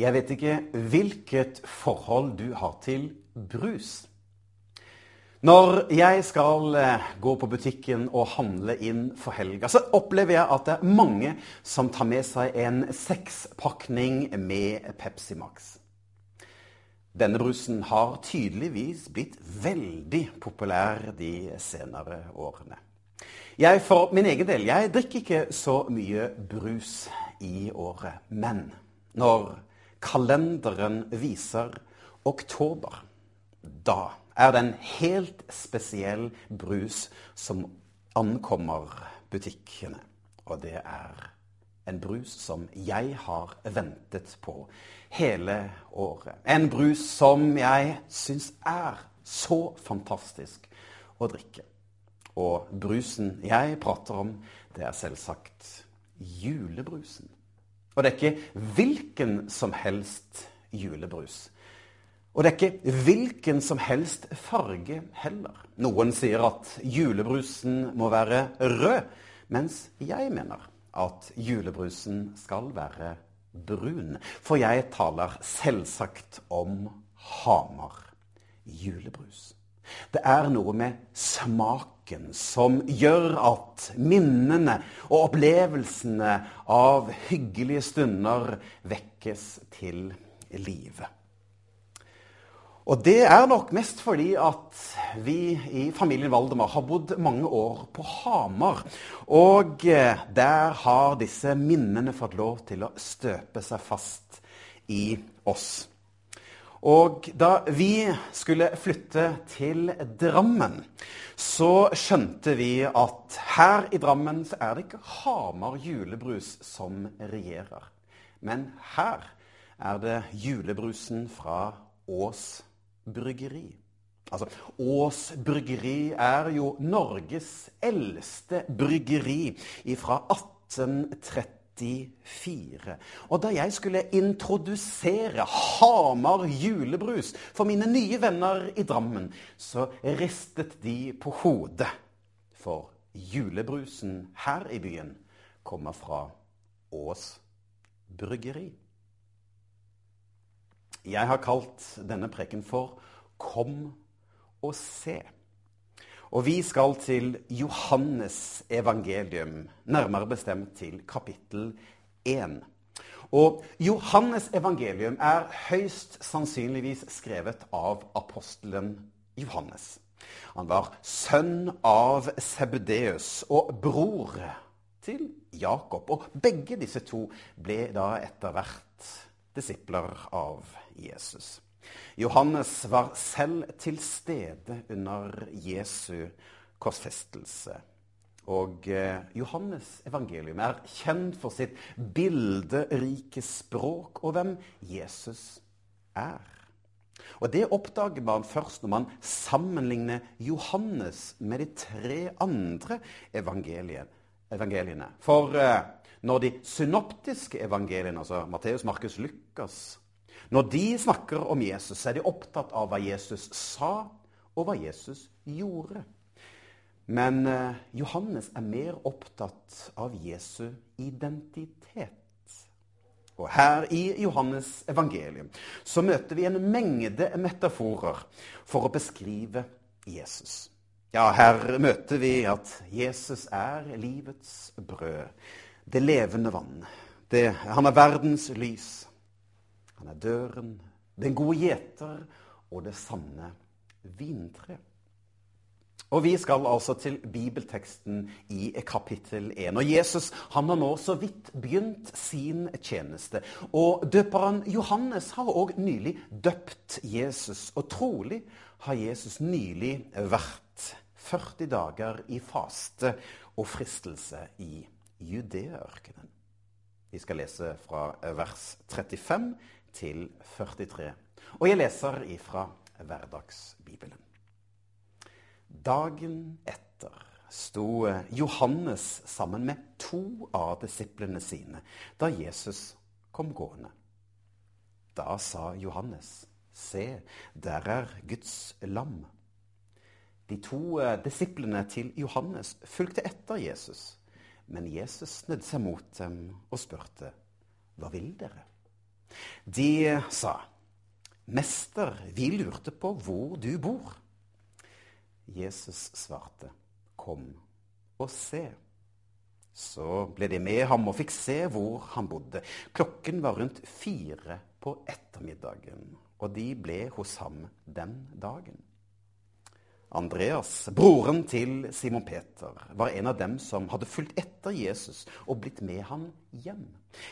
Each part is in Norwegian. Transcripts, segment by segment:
Jeg vet ikke hvilket forhold du har til brus. Når jeg skal eh, gå på butikken og handle inn for helga, så opplever jeg at det er mange som tar med seg en sekspakning med Pepsi Max. Denne brusen har tydeligvis blitt veldig populær de senere årene. Jeg for min egen del jeg drikker ikke så mye brus i året. Men når kalenderen viser oktober, da er det en helt spesiell brus som ankommer butikkene. Og det er en brus som jeg har ventet på hele året. En brus som jeg syns er så fantastisk å drikke. Og brusen jeg prater om, det er selvsagt julebrusen. Og det er ikke hvilken som helst julebrus. Og det er ikke hvilken som helst farge heller. Noen sier at julebrusen må være rød, mens jeg mener at julebrusen skal være brun. For jeg taler selvsagt om Hamar julebrus. Det er noe med smaken som gjør at minnene og opplevelsene av hyggelige stunder vekkes til live. Og det er nok mest fordi at vi i familien Valdemar har bodd mange år på Hamar. Og eh, der har disse minnene fått lov til å støpe seg fast i oss. Og da vi skulle flytte til Drammen, så skjønte vi at her i Drammen så er det ikke Hamar julebrus som regjerer. Men her er det julebrusen fra Ås bryggeri. Altså, Ås bryggeri er jo Norges eldste bryggeri fra 1834. Og da jeg skulle introdusere Hamar julebrus for mine nye venner i Drammen, så ristet de på hodet. For julebrusen her i byen kommer fra Ås bryggeri. Jeg har kalt denne preken for 'Kom og se'. Og vi skal til Johannes evangelium, nærmere bestemt til kapittel 1. Og Johannes evangelium er høyst sannsynligvis skrevet av apostelen Johannes. Han var sønn av Sebudeus og bror til Jakob. Og begge disse to ble da etter hvert disipler av Jesus. Johannes var selv til stede under Jesu korsfestelse. Og eh, Johannes' evangelium er kjent for sitt bilderike språk og hvem Jesus er. Og Det oppdager man først når man sammenligner Johannes med de tre andre evangeliene. For eh, når de synoptiske evangeliene, altså Matteus, Markus, Lukas, når de snakker om Jesus, er de opptatt av hva Jesus sa, og hva Jesus gjorde. Men eh, Johannes er mer opptatt av Jesu identitet. Og her i Johannes evangelium så møter vi en mengde metaforer for å beskrive Jesus. Ja, her møter vi at Jesus er livets brød, det levende vann. Det, han er verdens lys. Han er døren, den gode gjeter og det sanne vintre. Og Vi skal altså til bibelteksten i kapittel 1. Og Jesus han har nå så vidt begynt sin tjeneste. Og Døperen Johannes har òg nylig døpt Jesus. Og trolig har Jesus nylig vært 40 dager i faste og fristelse i Judeørkenen. Vi skal lese fra vers 35 til 43. Og jeg leser ifra Hverdagsbibelen. Dagen etter sto Johannes sammen med to av disiplene sine da Jesus kom gående. Da sa Johannes, se, der er Guds lam. De to disiplene til Johannes fulgte etter Jesus, men Jesus snudde seg mot dem og spurte, hva vil dere? De sa, Mester, vi lurte på hvor du bor. Jesus svarte, Kom og se. Så ble de med ham og fikk se hvor han bodde. Klokken var rundt fire på ettermiddagen, og de ble hos ham den dagen. Andreas, broren til Simon Peter, var en av dem som hadde fulgt etter Jesus og blitt med ham hjem.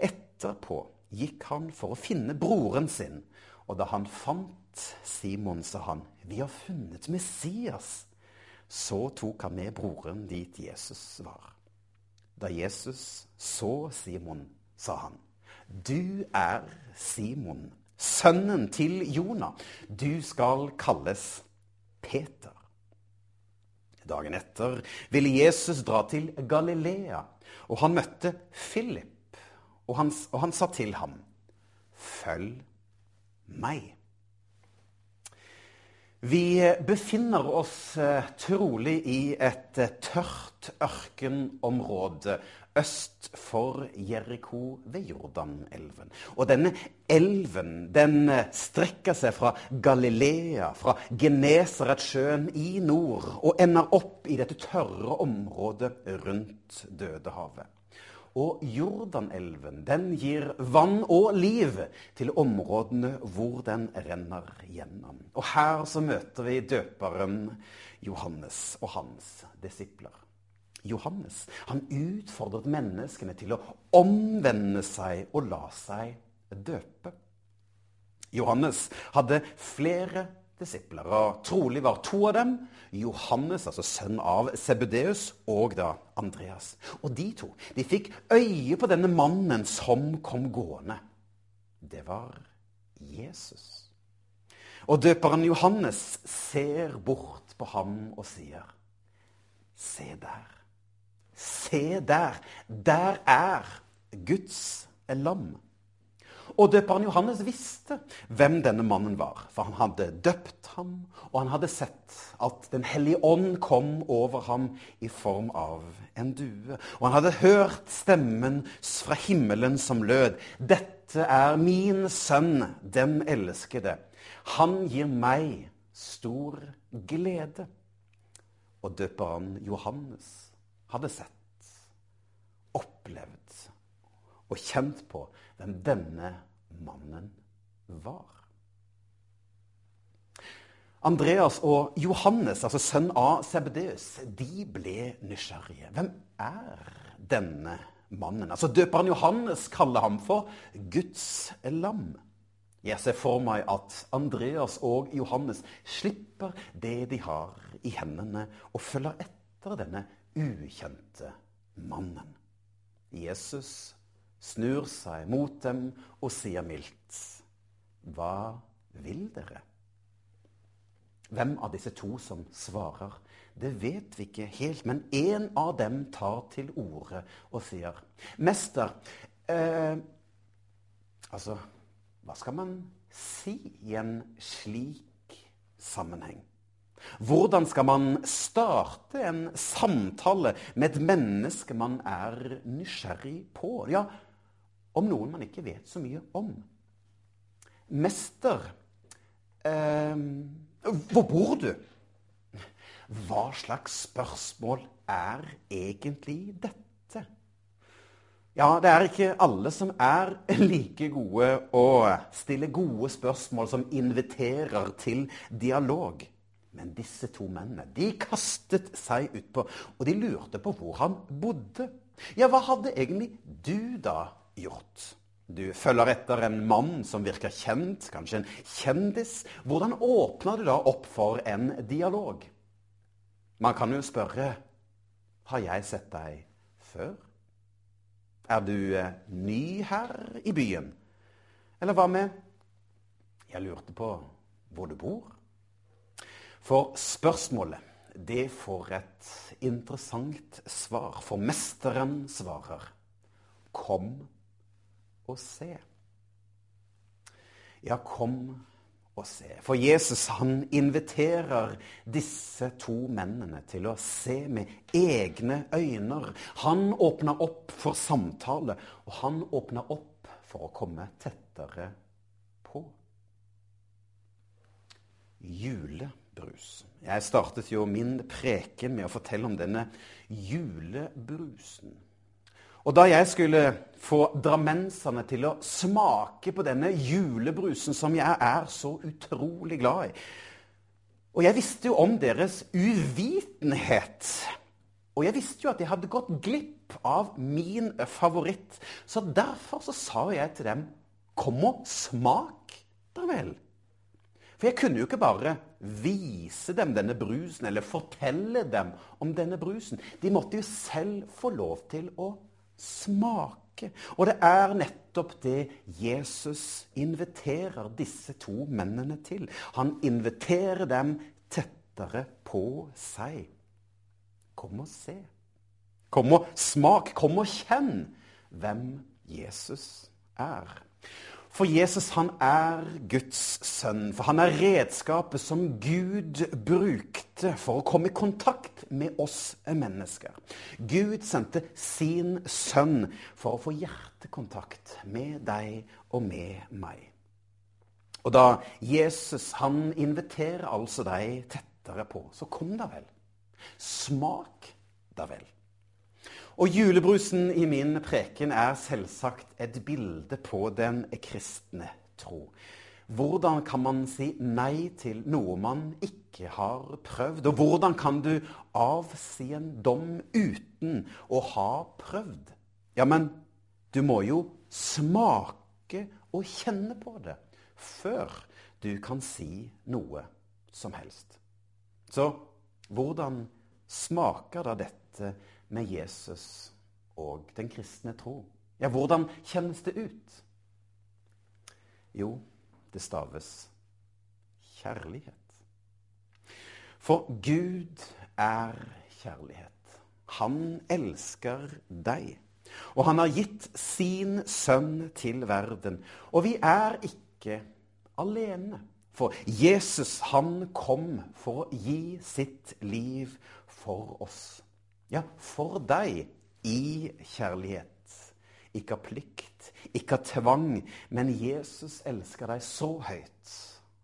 Etterpå gikk han for å finne broren sin, og da han fant Simon, sa han, 'Vi har funnet Messias.' Så tok han med broren dit Jesus var. Da Jesus så Simon, sa han, 'Du er Simon, sønnen til Jonah. Du skal kalles Peter.' Dagen etter ville Jesus dra til Galilea, og han møtte Philip, og han, og han sa til ham, 'Følg meg'. Vi befinner oss trolig i et tørt ørkenområde øst for Jeriko ved Jordanelven. Og denne elven den strekker seg fra Galilea, fra Genesaretsjøen i nord, og ender opp i dette tørre området rundt Dødehavet. Og Jordanelven den gir vann og liv til områdene hvor den renner gjennom. Og her så møter vi døperen Johannes og hans disipler. Johannes han utfordret menneskene til å omvende seg og la seg døpe. Johannes hadde flere disipler, og trolig var to av dem Johannes, altså sønn av Sebudeus, og da Andreas. Og de to de fikk øye på denne mannen som kom gående. Det var Jesus. Og døperen Johannes ser bort på ham og sier, Se der. Se der. Der er Guds lam. Og døperen Johannes visste hvem denne mannen var, for han hadde døpt ham, og han hadde sett at Den hellige ånd kom over ham i form av en due. Og han hadde hørt stemmen fra himmelen som lød, 'Dette er min sønn, den elskede. Han gir meg stor glede.' Og døperen Johannes hadde sett, opplevd og kjent på hvem denne mannen var. Andreas og Johannes, altså sønn av Sebedeus, de ble nysgjerrige. Hvem er denne mannen? Altså Døperen Johannes kaller ham for Guds lam. Jeg ser for meg at Andreas og Johannes slipper det de har i hendene, og følger etter denne ukjente mannen. Jesus snur seg mot dem og sier mildt, Hva vil dere? Hvem av disse to som svarer, det vet vi ikke helt, men en av dem tar til orde og sier, Mester, eh, altså, hva skal man si i en slik sammenheng? Hvordan skal man starte en samtale med et menneske man er nysgjerrig på? Ja, om noen man ikke vet så mye om. Mester, eh, hvor bor du? Hva slags spørsmål er egentlig dette? Ja, det er ikke alle som er like gode å stille gode spørsmål som inviterer til dialog. Men disse to mennene de kastet seg utpå, og de lurte på hvor han bodde. Ja, hva hadde egentlig du da gjort? Du følger etter en mann som virker kjent, kanskje en kjendis. Hvordan åpner du da opp for en dialog? Man kan jo spørre Har jeg sett deg før? Er du eh, ny her i byen? Eller hva med Jeg lurte på hvor du bor. For spørsmålet, det får et interessant svar. For mesteren svarer, kom og se. Ja, kom og se. For Jesus han inviterer disse to mennene til å se med egne øyne. Han åpner opp for samtale, og han åpner opp for å komme tettere på. Julebrus. Jeg startet jo min preken med å fortelle om denne julebrusen. Og da jeg skulle få drammenserne til å smake på denne julebrusen som jeg er så utrolig glad i Og jeg visste jo om deres uvitenhet. Og jeg visste jo at jeg hadde gått glipp av min favoritt. Så derfor så sa jeg til dem Kom og smak, da vel. For jeg kunne jo ikke bare vise dem denne brusen eller fortelle dem om denne brusen. De måtte jo selv få lov til å smake. Og det er nettopp det Jesus inviterer disse to mennene til. Han inviterer dem tettere på seg. Kom og se. Kom og smak. Kom og kjenn hvem Jesus er. For Jesus han er Guds sønn. For han er redskapet som Gud brukte for å komme i kontakt med oss mennesker. Gud sendte sin sønn for å få hjertekontakt med deg og med meg. Og da Jesus han inviterer altså deg tettere på, så kom da vel. Smak da vel. Og julebrusen i min preken er selvsagt et bilde på den kristne tro. Hvordan kan man si nei til noe man ikke har prøvd? Og hvordan kan du avsi en dom uten å ha prøvd? Ja, men du må jo smake og kjenne på det før du kan si noe som helst. Så hvordan smaker da dette med Jesus og den kristne tro. Ja, hvordan kjennes det ut? Jo, det staves kjærlighet. For Gud er kjærlighet. Han elsker deg. Og han har gitt sin sønn til verden. Og vi er ikke alene. For Jesus, han kom for å gi sitt liv for oss. Ja, for deg i kjærlighet. Ikke av plikt, ikke av tvang, men Jesus elsker deg så høyt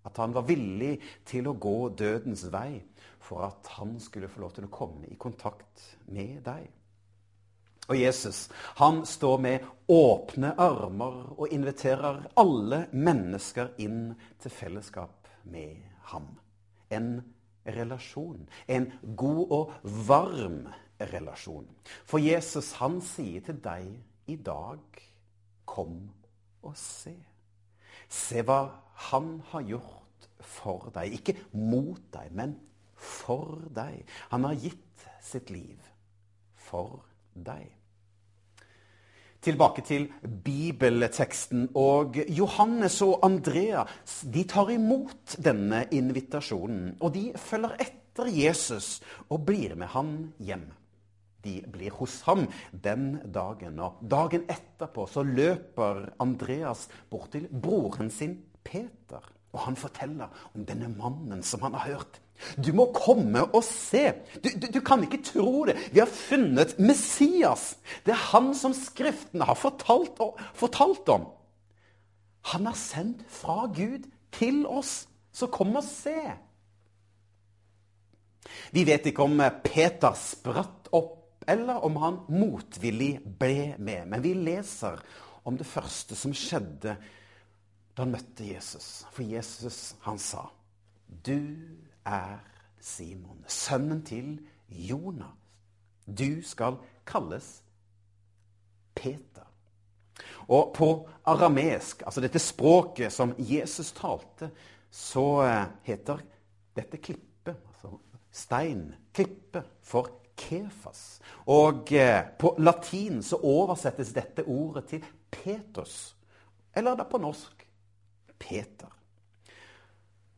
at han var villig til å gå dødens vei for at han skulle få lov til å komme i kontakt med deg. Og Jesus han står med åpne armer og inviterer alle mennesker inn til fellesskap med ham. En relasjon. En god og varm relasjon. For Jesus, han sier til deg i dag Kom og se. Se hva han har gjort for deg. Ikke mot deg, men for deg. Han har gitt sitt liv for deg. Tilbake til bibelteksten. Og Johannes og Andrea de tar imot denne invitasjonen. Og de følger etter Jesus og blir med han hjem de blir hos ham den dagen. Og dagen etterpå så løper Andreas bort til broren sin Peter. Og han forteller om denne mannen som han har hørt. Du må komme og se. Du, du, du, kan ikke tro det. Vi har funnet Messias. Det er han som Skriftene har fortalt, fortalt om. Han er sendt fra Gud til oss. Så kom og se. Vi vet ikke om Peter spratt opp eller om han motvillig ble med. Men vi leser om det første som skjedde da han møtte Jesus. For Jesus, han sa, 'Du er Simon, sønnen til Jonas. Du skal kalles Peter.' Og på aramesk, altså dette språket som Jesus talte, så eh, heter dette klippet, altså stein, klippe, for Kefas. Og eh, på latin så oversettes dette ordet til Petrus. Eller da på norsk Peter.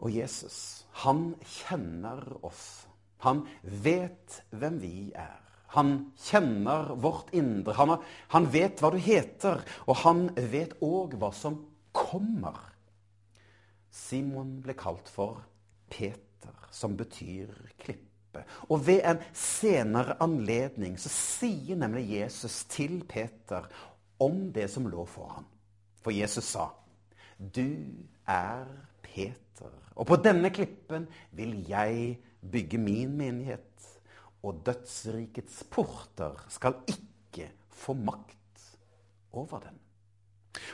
Og Jesus, han kjenner oss. Han vet hvem vi er. Han kjenner vårt indre. Han, har, han vet hva du heter, og han vet òg hva som kommer. Simon ble kalt for Peter, som betyr klippe. Og ved en senere anledning så sier nemlig Jesus til Peter om det som lå for ham. For Jesus sa, 'Du er Peter, og på denne klippen vil jeg bygge min menighet.' Og dødsrikets porter skal ikke få makt over den.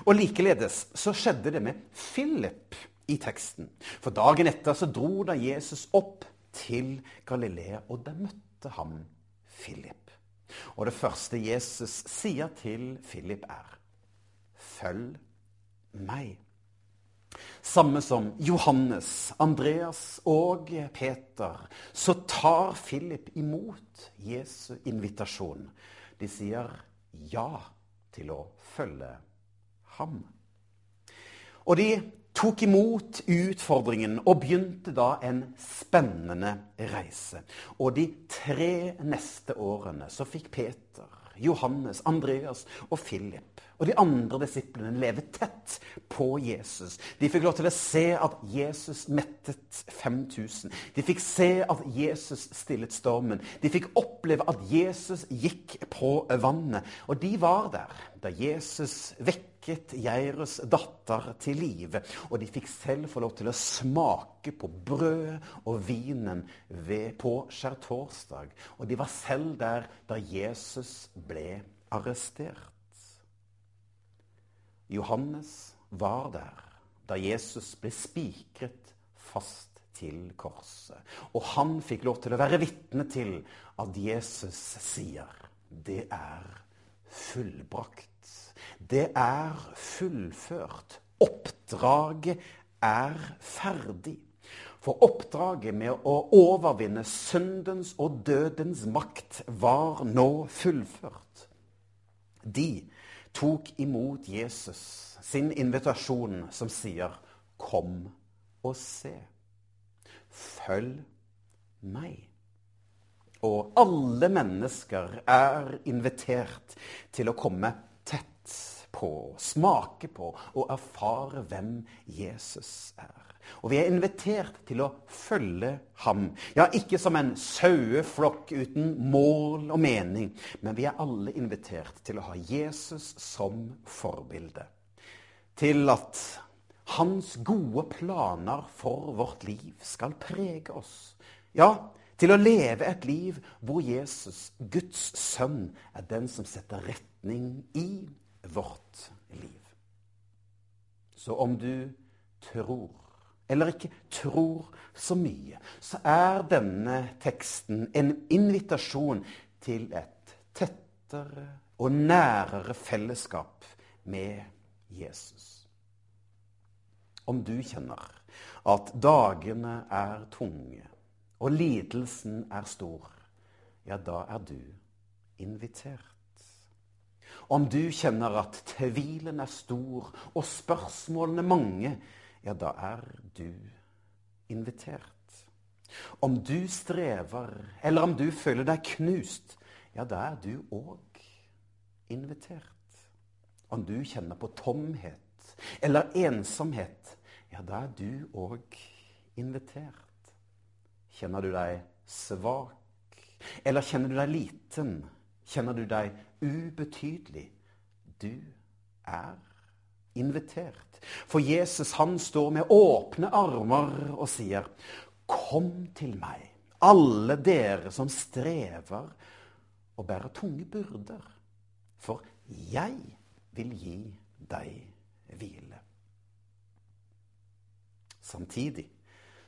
Og likeledes så skjedde det med Philip i teksten. For dagen etter så dro da Jesus opp til Galilea, og der møtte han Philip. Og det første Jesus sier til Philip, er Følg meg. Samme som Johannes, Andreas og Peter, så tar Philip imot Jesu invitasjon. De sier ja til å følge ham. Og de tok imot utfordringen og begynte da en spennende reise. Og de tre neste årene så fikk Peter, Johannes, Andreas og Philip og de andre disiplene lever tett på Jesus. De fikk lov til å se at Jesus mettet 5000. De fikk se at Jesus stillet stormen. De fikk oppleve at Jesus gikk på vannet. Og de var der da Jesus vekket Jairus datter til live. Og de fikk selv få lov til å smake på brødet og vinen ved, på skjærtorsdag. Og de var selv der da Jesus ble arrestert. Johannes var der da Jesus ble spikret fast til korset. Og han fikk lov til å være vitne til at Jesus sier det er fullbrakt. Det er fullført. Oppdraget er ferdig. For oppdraget med å overvinne syndens og dødens makt var nå fullført. De tok imot Jesus sin invitasjon som sier 'Kom og se'. Følg meg. Og alle mennesker er invitert til å komme tett på, smake på og erfare hvem Jesus er. Og vi er invitert til å følge ham. Ja, ikke som en saueflokk uten mål og mening, men vi er alle invitert til å ha Jesus som forbilde. Til at hans gode planer for vårt liv skal prege oss. Ja, til å leve et liv hvor Jesus, Guds sønn, er den som setter retning i vårt liv. Så om du tror eller ikke tror så mye, så er denne teksten en invitasjon til et tettere og nærere fellesskap med Jesus. Om du kjenner at dagene er tunge og lidelsen er stor, ja, da er du invitert. Om du kjenner at tvilen er stor og spørsmålene mange, ja, da er du invitert. Om du strever, eller om du føler deg knust, ja, da er du òg invitert. Om du kjenner på tomhet eller ensomhet, ja, da er du òg invitert. Kjenner du deg svak, eller kjenner du deg liten? Kjenner du deg ubetydelig? Du er invitert. For Jesus han står med åpne armer og sier, 'Kom til meg, alle dere som strever og bærer tunge byrder, for jeg vil gi deg hvile.' Samtidig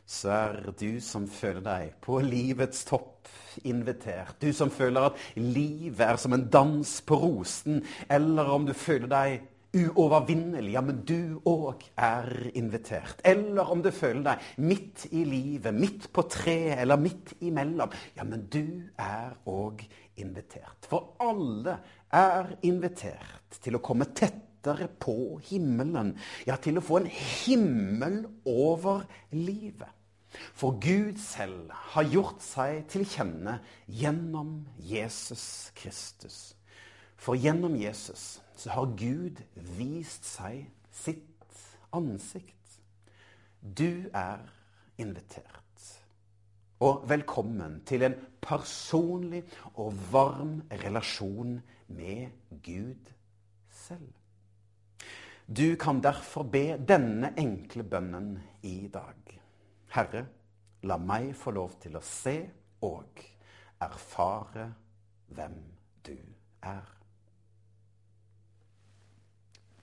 så er du som føler deg på livets topp, invitert. Du som føler at livet er som en dans på rosen, eller om du føler deg uovervinnelig, ja, men du òg er invitert. Eller om du føler deg midt i livet, midt på treet eller midt imellom, ja, men du er òg invitert. For alle er invitert til å komme tettere på himmelen. Ja, til å få en himmel over livet. For Gud selv har gjort seg til kjenne gjennom Jesus Kristus. For gjennom Jesus så har Gud vist seg sitt ansikt. Du er invitert. Og velkommen til en personlig og varm relasjon med Gud selv. Du kan derfor be denne enkle bønnen i dag. Herre, la meg få lov til å se og erfare hvem du er.